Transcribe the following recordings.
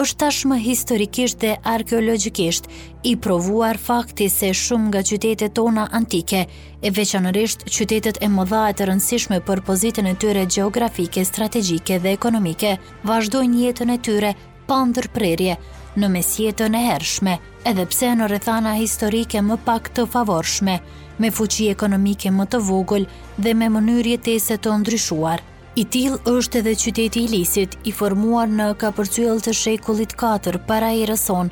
është tashmë historikisht dhe arkeologjikisht i provuar fakti se shumë nga qytetet tona antike, e veçanërisht qytetet e mëdha e të rëndësishme për pozitën e tyre gjeografike, strategjike dhe ekonomike, vazhdojnë jetën e tyre pa ndërprerje në mesjetën e hershme, edhe pse në rrethana historike më pak të favorshme, me fuqi ekonomike më të vogël dhe me mënyrë jetese të ndryshuar. I tillë është edhe qyteti i Lisit, i formuar në kapërcyell të shekullit 4 para erës sonë,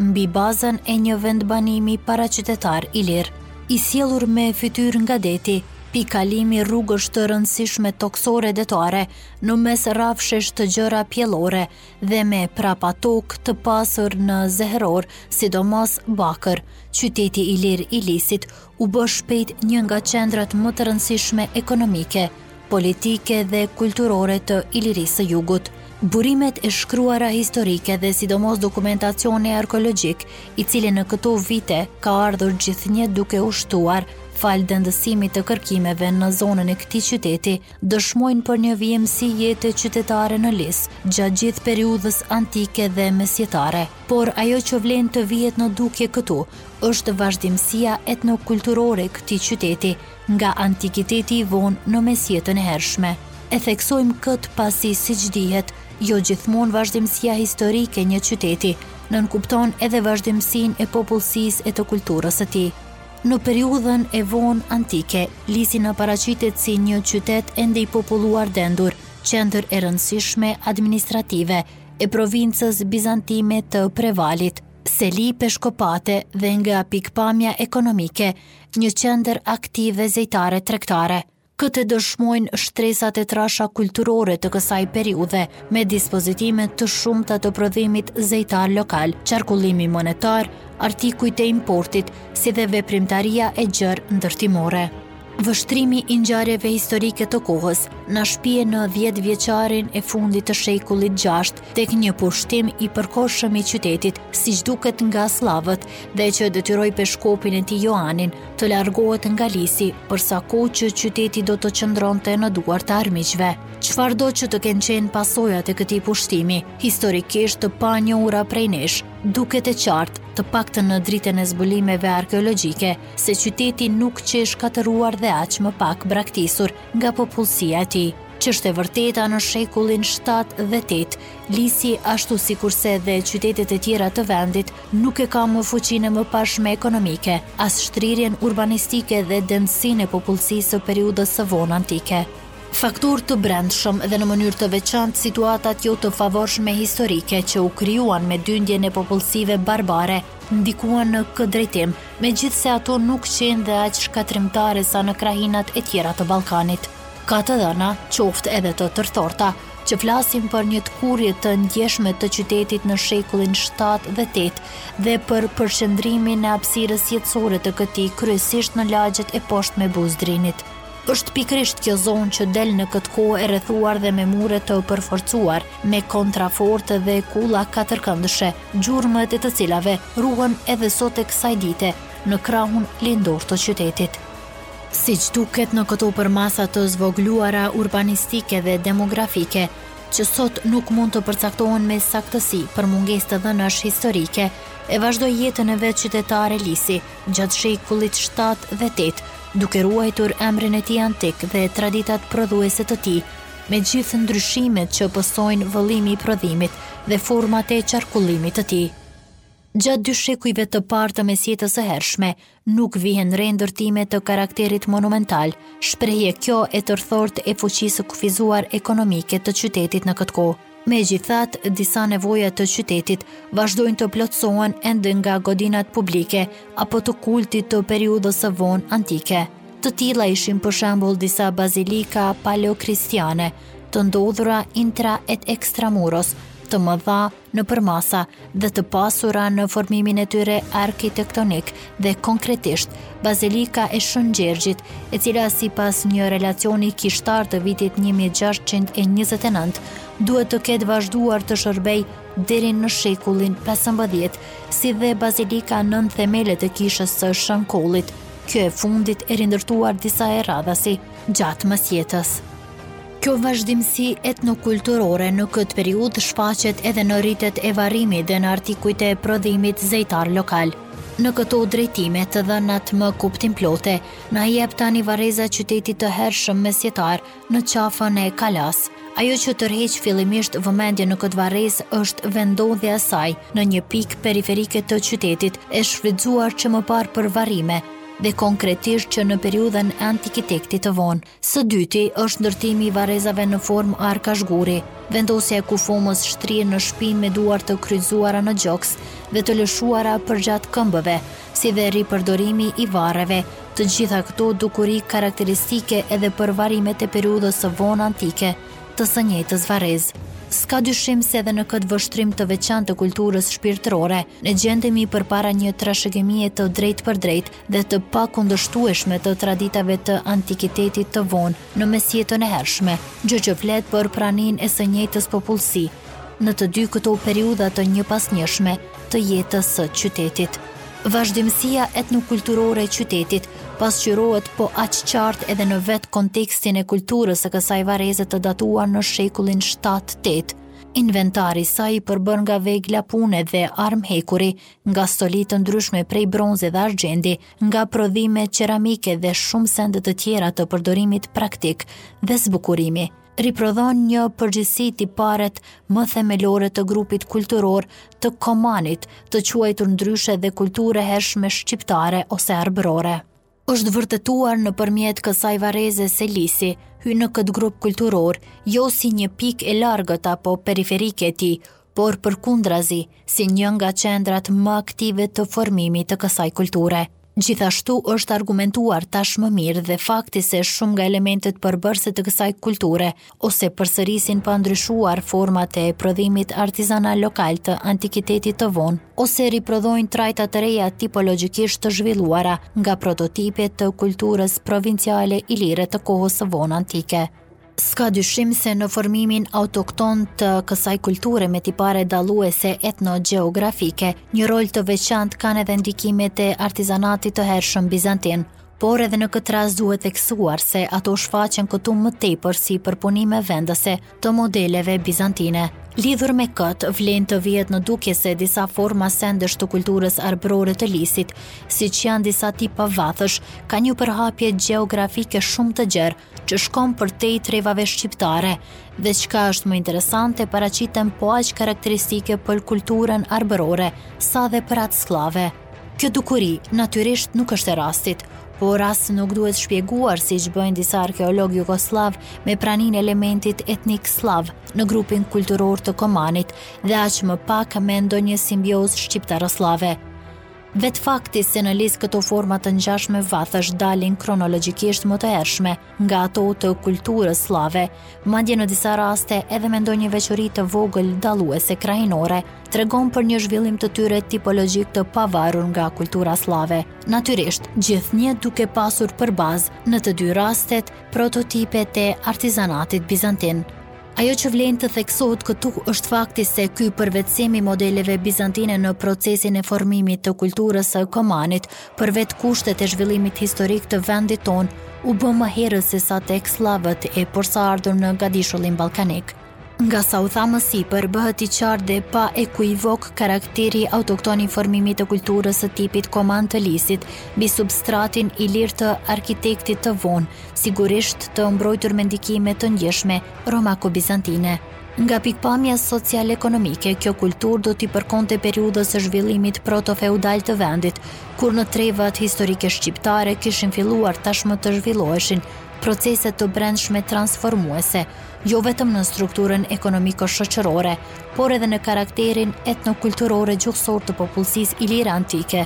mbi bazën e një vendbanimi paraqytetar ilir. I sjellur me fytyrë nga deti, pikë kalimi rrugësh të rëndësishme tokësore detare, në mes rrafshesh të gjëra pjellore dhe me prapatokë të pasur në xeherorë, sidomos bakër, qyteti ilir i Lisit u bë shpejt një nga qendrat më të rëndësishme ekonomike, politike dhe kulturore të Ilirisë së Jugut. Burimet e shkruara historike dhe sidomos dokumentacioni arkeologjik, i cili në këto vite ka ardhur gjithnjë duke u shtuar, falë dendësimit të kërkimeve në zonën e këtij qyteti, dëshmojnë për një vijimësi jete qytetare në Lis, gjatë gjithë periudhës antike dhe mesjetare. Por ajo që vlen të vihet në dukje këtu, është vazhdimësia etnokulturore e këtij qyteti, nga antikiteti i vonë në mesjetën e hershme. E theksojmë këtë pasi, siç dihet, jo gjithmonë vazhdimësia historike e një qyteti, nënkupton edhe vazhdimësinë e popullsisë e të kulturës së tij. Në periudhën e vonë antike, Lisi na paraqitet si një qytet ende i populluar dendur, qendër e rëndësishme administrative, e provincës bizantine të Prevalit, seli peshkopate dhe nga pikëpamja ekonomike, një qendër aktive zejtare tregtare. Këtë dëshmojnë shtresat e trasha kulturore të kësaj periudhe, me depozitime të shumta të prodhimit zejtar lokal, qarkullimi monetar, artikujt e importit, si dhe veprimtaria e gjërë ndërtimore. Vështrimi i ngjarjeve historike të kohës na shpie në 10 vjeçarin e fundit të shekullit 6 tek një pushtim i përkohshëm i qytetit, siç duket nga sllavët, dhe që detyroi peshkopin e tij Joanin të largohet nga Lisi për sa kohë që qyteti do të qëndronte në duar të armiqve. Çfarëdo që të kenë qenë pasojat e këtij pushtimi, historikisht të panjohura prej nesh, duket e qartë, të paktën në dritën e zbulimeve arkeologjike, se qyteti nuk qe shkatërruar dhe aq më pak braktisur nga popullsia e tij, ç'është e vërteta në shekullin shtatë dhe tetë, Lisi ashtu sikurse dhe qytetet e tjera të vendit nuk e ka më fuqinë e mëparshme ekonomike, as shtrirjen urbanistike dhe dendësinë e popullsisë së periudhës së vonë antike. Faktorë të brendshëm dhe në mënyrë të veçantë situatat jo të favorshme historike që u krijuan me dyndjen e popullsive barbare ndikuan në këtë drejtim, megjithëse ato nuk qenë dhe aq shkatërrimtare sa në krahinat e tjera të Ballkanit. Ka të dhëna, qoftë edhe të tërthorta, që flasin për një tkurrje të ndjeshme të qytetit në shekullin shtatë dhe tetë dhe për përqendrimin e hapësirës jetësore të këtij kryesisht në lagjet e poshtme buzë Drinit. Është pikërisht kjo zonë që del në këtë kohë e rrethuar dhe me mure të përforcuar, me kontrafortë dhe kulla katërkëndëshe, gjurmët e të cilave ruhen edhe sot e kësaj dite në krahun lindor të qytetit. Siç duket në këto përmasa të zvogëluara urbanistike dhe demografike, që sot nuk mund të përcaktohen me saktësi për mungesë të dhënash historike, e vazhdoi jetën e vet qytetare Lisi gjatë shekullit shtatë dhe tetë, duke ruajtur emrin e tij antik dhe traditat prodhuese të tij, me gjithë ndryshimet që pësojnë vëllimi i prodhimit dhe format e qarkullimit të tij. Gjatë dy shekujve të parë të mesjetës së hershme, nuk vihen re ndërtime të karakterit monumental, shprehje kjo e tërthortë e fuqisë së kufizuar ekonomike të qytetit në këtë kohë. Megjithatë, disa nevoja të qytetit vazhdojnë të plotësohen ende nga godinat publike apo të kultit të periudhës së vonë antike. Të tilla ishin për shembull disa bazilika paleokristiane, të ndodhura intra et extramuros, të mëdha në përmasa, dhe të pasura në formimin e tyre arkitektonik dhe konkretisht Bazilika e Shën Gjergjit, e cila sipas një relacioni kishtar të vitit 1629, duhet të ketë vazhduar të shërbejë deri në shekullin 15, si dhe Bazilika nën themelet e kishës së Shën Kollit, kjo e fundit e rindërtuar disa herë radhazi gjatë mesjetës. Kjo vazhdimësi etnokulturore në këtë periudhë shfaqet edhe në ritet e varrimit dhe në artikujt e prodhimit zejtar lokal. Në këto drejtime të dhënat më kuptimplote, na jep tani varreza e qytetit të hershëm mesjetar në qafën e kalasë. Ajo që tërheq fillimisht vëmendjen në këtë varrezë është vendndodhja e saj në një pikë periferike të qytetit e shfrytëzuar që më parë për varrime dhe konkretisht që në periudhën e antikitetit të vonë. Së dyti, është ndërtimi i varrezave në formë arkash guri, vendosja e kufomës shtrirë në shpinë me duar të kryqëzuara në gjoks dhe të lëshuara përgjatë këmbëve, si dhe ripërdorimi i varreve, të gjitha këto dukuri karakteristike edhe për varrimet e periudhës së vonë antike të së njëjtës varrezë. S'ka dyshim se edhe në këtë vështrim të veçantë të kulturës shpirtërore, ne gjendemi përpara një trashëgimie të drejtpërdrejtë dhe të pakundërshtueshme të traditave të antikitetit të vonë në Mesjetën e Hershme, gjë që flet për praninë e së njëjtës popullsi në të dy këto periudha të njëpasnjëshme të jetës së qytetit. Vazhdimësia etnokulturore e qytetit pasqyrohet po aq qartë edhe në vetë kontekstin e kulturës së kësaj varreze të datuar në shekullin shtatë-tetë. Inventari i saj i përbërë nga vegla pune dhe armë hekuri nga stoli të ndryshme prej bronzi dhe argjendi, nga prodhime qeramike dhe shumë sende të tjera të përdorimit praktik dhe zbukurimi, riprodhon në përgjithësi tiparet më themelore të grupit kulturor të Komanit, të quajtur ndryshe dhe kulturë e hershme shqiptare ose arbërore. Është vërtetuar nëpërmjet kësaj varreze se Lisi hyn në këtë grup kulturor jo si një pikë e largët apo periferike e tij, por përkundrazi, si një nga qendrat më aktive të formimit të kësaj kulture. Gjithashtu është argumentuar tashmë mirë dhe fakti se shumë nga elementet përbërëse të kësaj kulture ose përsërisin pa ndryshuar format e prodhimit artizanal lokal të antikitetit të vonë, ose riprodhojnë trajta të reja tipologjikisht të zhvilluara nga prototipe të kulturës provinciale ilire të kohës së vonë antike. S'ka dyshim se në formimin autokton të kësaj kulture me tipare dalluese etnogjeografike, një rol të veçantë kanë edhe ndikimet e artizanatit të hershëm bizantin, Por edhe në këtë rast duhet theksuar se ato shfaqen këtu më tepër si përpunime vendëse të modeleve bizantine. Lidhur me këtë, vlen të vihet në dukje se disa forma sendesh të kulturës arbërore të Lisit, siç janë disa tipa vathësh, kanë një përhapje gjeografike shumë të gjerë, që shkom përtej trevave shqiptare, dhe çka është më interesante paraqiten po aq karakteristike për kulturën arbërore, sa dhe për atë sllave. Kjo dukuri, natyrisht, nuk është e rastit, por as nuk duhet shpjeguar siç bëjnë disa arkeologë jugosllavë me praninë e elementit etnik sllav në grupin kulturor të Komanit dhe aq më pak me ndonjë simbiozë shqiptaro-sllave. Vetë fakti se në Lis këto forma të ngjashme vathësh dalin kronologjikisht më të hershme, nga ato të kulturës sllave, madje në disa raste edhe me ndonjë veçori të vogël dalluese krahinore, tregon për një zhvillim të tyre tipologjik të pavarur nga kultura sllave. Natyrisht, gjithnjë duke pasur për bazë në të dy rastet prototipet e artizanatit bizantin. Ajo që vlen të theksohet këtu është fakti se ky përvetësim i modeleve bizantine në procesin e formimit të kulturës së Komanit për vetë kushtet e zhvillimit historik të vendit tonë u bë më herët se sa tek sllavët e posaardhur në gadishullin ballkanik. Nga sa u tha më sipër, bëhet i qartë dhe pa ekuivok karakteri autokton i formimit të kulturës së tipit Koman të Lisit mbi substratin ilir të arkitektit të vonë, sigurisht të mbrujtur me ndikime të ndjeshme romako-bizantine. Nga pikëpamja social-ekonomike, kjo kulturë do t'i përkonte periudhës e zhvillimit proto-feudal të vendit, kur në trevat historike shqiptare kishin filluar tashmë të zhvilloheshin procese të brendshme transformuese, jo vetëm në strukturën ekonomiko-shoqërore, por edhe në karakterin etno-kulturor e gjuhësor të popullsisë ilire antike,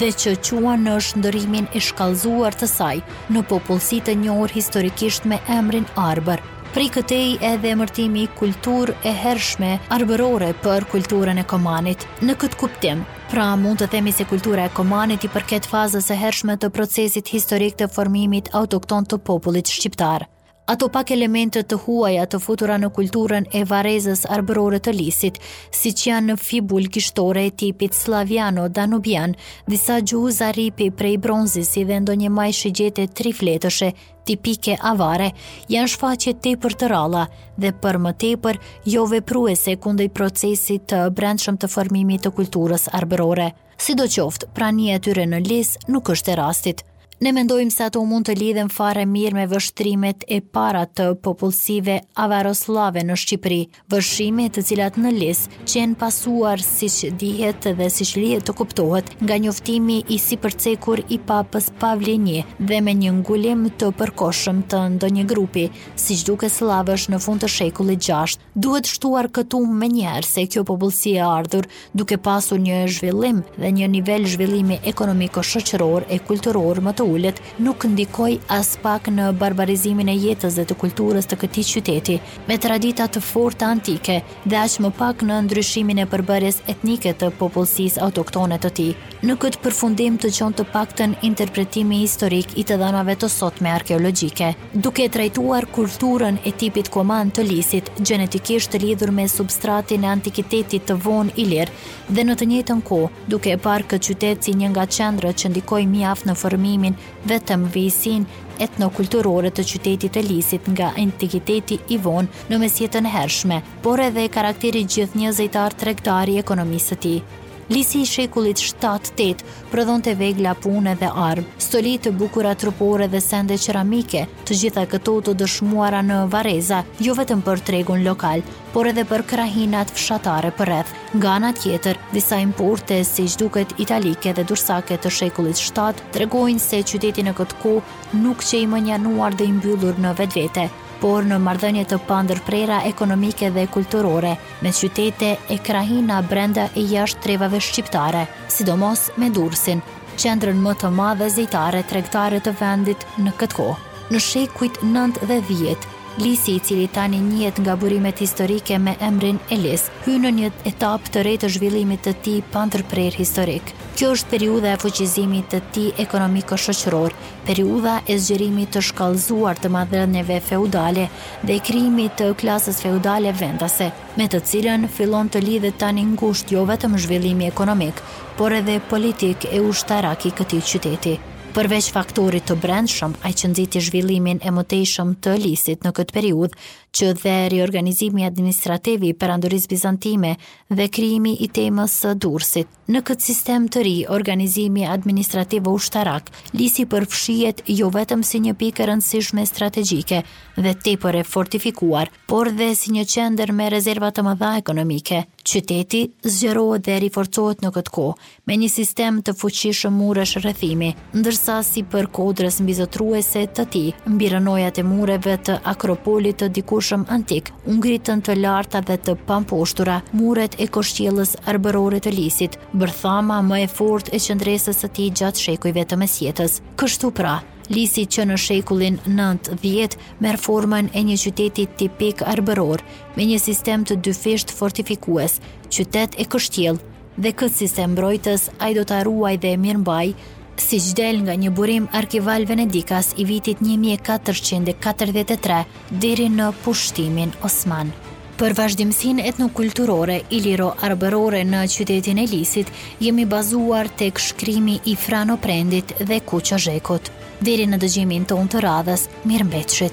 dhe që çuan në shndërrimin e shkallëzuar të saj në popullsi të njohur historikisht me emrin Arbër. Prej këtej edhe emërtimi kulturë e hershme arbërore për kulturën e Komanit. Në këtë kuptim, pra mund të themi se kultura e Komanit i përket fazës së hershme të procesit historik të formimit autokton të popullit shqiptar. Ato pak elemente të huaja të futura në kulturën e varrezës arbërore të Lisit, siç janë një fibulë gishtore e tipit slaviano danubian, disa gjuhëza rripi prej bronzi si dhe ndonjë majë shigjete trifletëshe, tipike avare, janë shfaqje tepër të rralla dhe për më tepër jo vepruese kundrejt procesit të brendshëm të formimit të kulturës arbërore. Sidoqoftë, prania e tyre në Lis nuk është e rastit. Ne mendojmë se ato mund të lidhen fare mirë me vërshimet e para të popullsive avarosllave në Shqipëri, vërshime të cilat në Lis qenë pasuar, siç dihet dhe siç lihet të kuptohet, nga njoftimi i sipërcekur i Papës Pavli I dhe me një ngulim të përkohshëm të ndonjë grupi, siç duket sllavësh në fund të shekullit VI. Duhet shtuar këtu menjëherë se kjo popullsi e ardhur, duke pasur një zhvillim dhe një nivel zhvillimi ekonomiko-shoqëror e kulturor më të ulët, nuk ndikoi aspak në barbarizimin e jetës dhe të kulturës të këtij qyteti, me tradita të forta antike, dhe aq më pak në ndryshimin e përbërjes etnike të popullsisë autoktone të tij. Në këtë përfundim të çon të paktën interpretimi historik i të dhënave të sotme arkeologjike. duke e trajtuar kulturën e tipit koman të lisit, gjenetikisht të lidhur me substratin e antikitetit të vonë ilir, dhe në të njëjtën kohë, duke e parë këtë qytet si një nga qendrat që ndikoi mjaft në formimin vetëm vijësinë etnokulturore të qytetit të lisit nga antikiteti i vonë në mesjetën e hershme, por edhe karakteri gjithnjë zejtar tregtar i ekonomisë së tij. Lisi i shekullit shtatë, tetë, prodhonte vegla pune dhe armë, stoli të bukura trupore dhe sende qeramike, të gjitha këto të dëshmuara në varreza, jo vetëm për tregun lokal, por edhe për krahinat fshatare përreth. Nga ana tjetër, disa importe, si që duket italike dhe dursake të shekullit shtatë, tregojnë se qyteti në këtë kohë nuk qe i mënjanuar dhe i mbyllur në vetvete, por në marrëdhënie të pandërprera ekonomike dhe kulturore me qytete e krahina brenda e jashtë trevave shqiptare, sidomos me Durrësin, qendrën më të madhe zejtare tregtare të vendit në këtë kohë. Në shekujt nëntë dhe dhjetë, Lisi i cili tani njihet nga burimet historike me emrin Elis, hyn në një etapë të re të zhvillimit të tij pandërprerë historik. Kjo është periudha e fuqizimit të tij ekonomiko-shoqëror, Periudha e zgjerimit të shkallëzuar të marrëdhënieve feudale dhe krijimit të klasës feudale vendase, me të cilën fillon të lidhet tani ngushtë jo vetëm zhvillimi ekonomik, por edhe politik e ushtarak i këtij qyteti. Përveç faktorit të brendshëm, ai që nxiti zhvillimin e mëtejshëm të Lisit në këtë periudhë, qe dhe riorganizimi administrativ i Perandorisë Bizantine dhe krijimi i Temës së Durrësit, Në këtë sistem të ri organizimi administrativo-ushtarak, Lisi përfshihet jo vetëm si një pikë e rëndësishme strategjike dhe tepër e fortifikuar, por dhe si një qendër me rezerva të mëdha ekonomike. Qyteti zgjerohet dhe riforcohet në këtë kohë, me një sistem të fuqishëm muresh rrethimi, ndërsa sipër kodrës mbizotëruese të tij, mbi rrënojat e mureve të Akropolit të dikurshëm antik, u ngritën të larta dhe të pamposhtura, muret e kështjellës arbërore të Lisit, bërthama më e fortë e qëndresës së tij gjatë shekujve të Mesjetës. Kështu pra, Lisi që në shekullin nëntë, dhjetë, merr formën e një qyteti tipik arbëror, me një sistem të dyfishtë fortifikues, qytet e kështjellë, Dhe këtë sistem mbrojtës ai do ta ruajë dhe mirëmbajë, siç del nga një burim arkival venedikas i vitit një mijë e katërqind e katërdhjetë e tre deri në pushtimin osman. Për vazhdimësinë etnokulturore iliro-arbërore në qytetin e Lisit jemi bazuar tek shkrimi i Frano Prendit dhe Koço Zhekut. Deri në dëgjimin tonë të radhës, mirëmbetshi.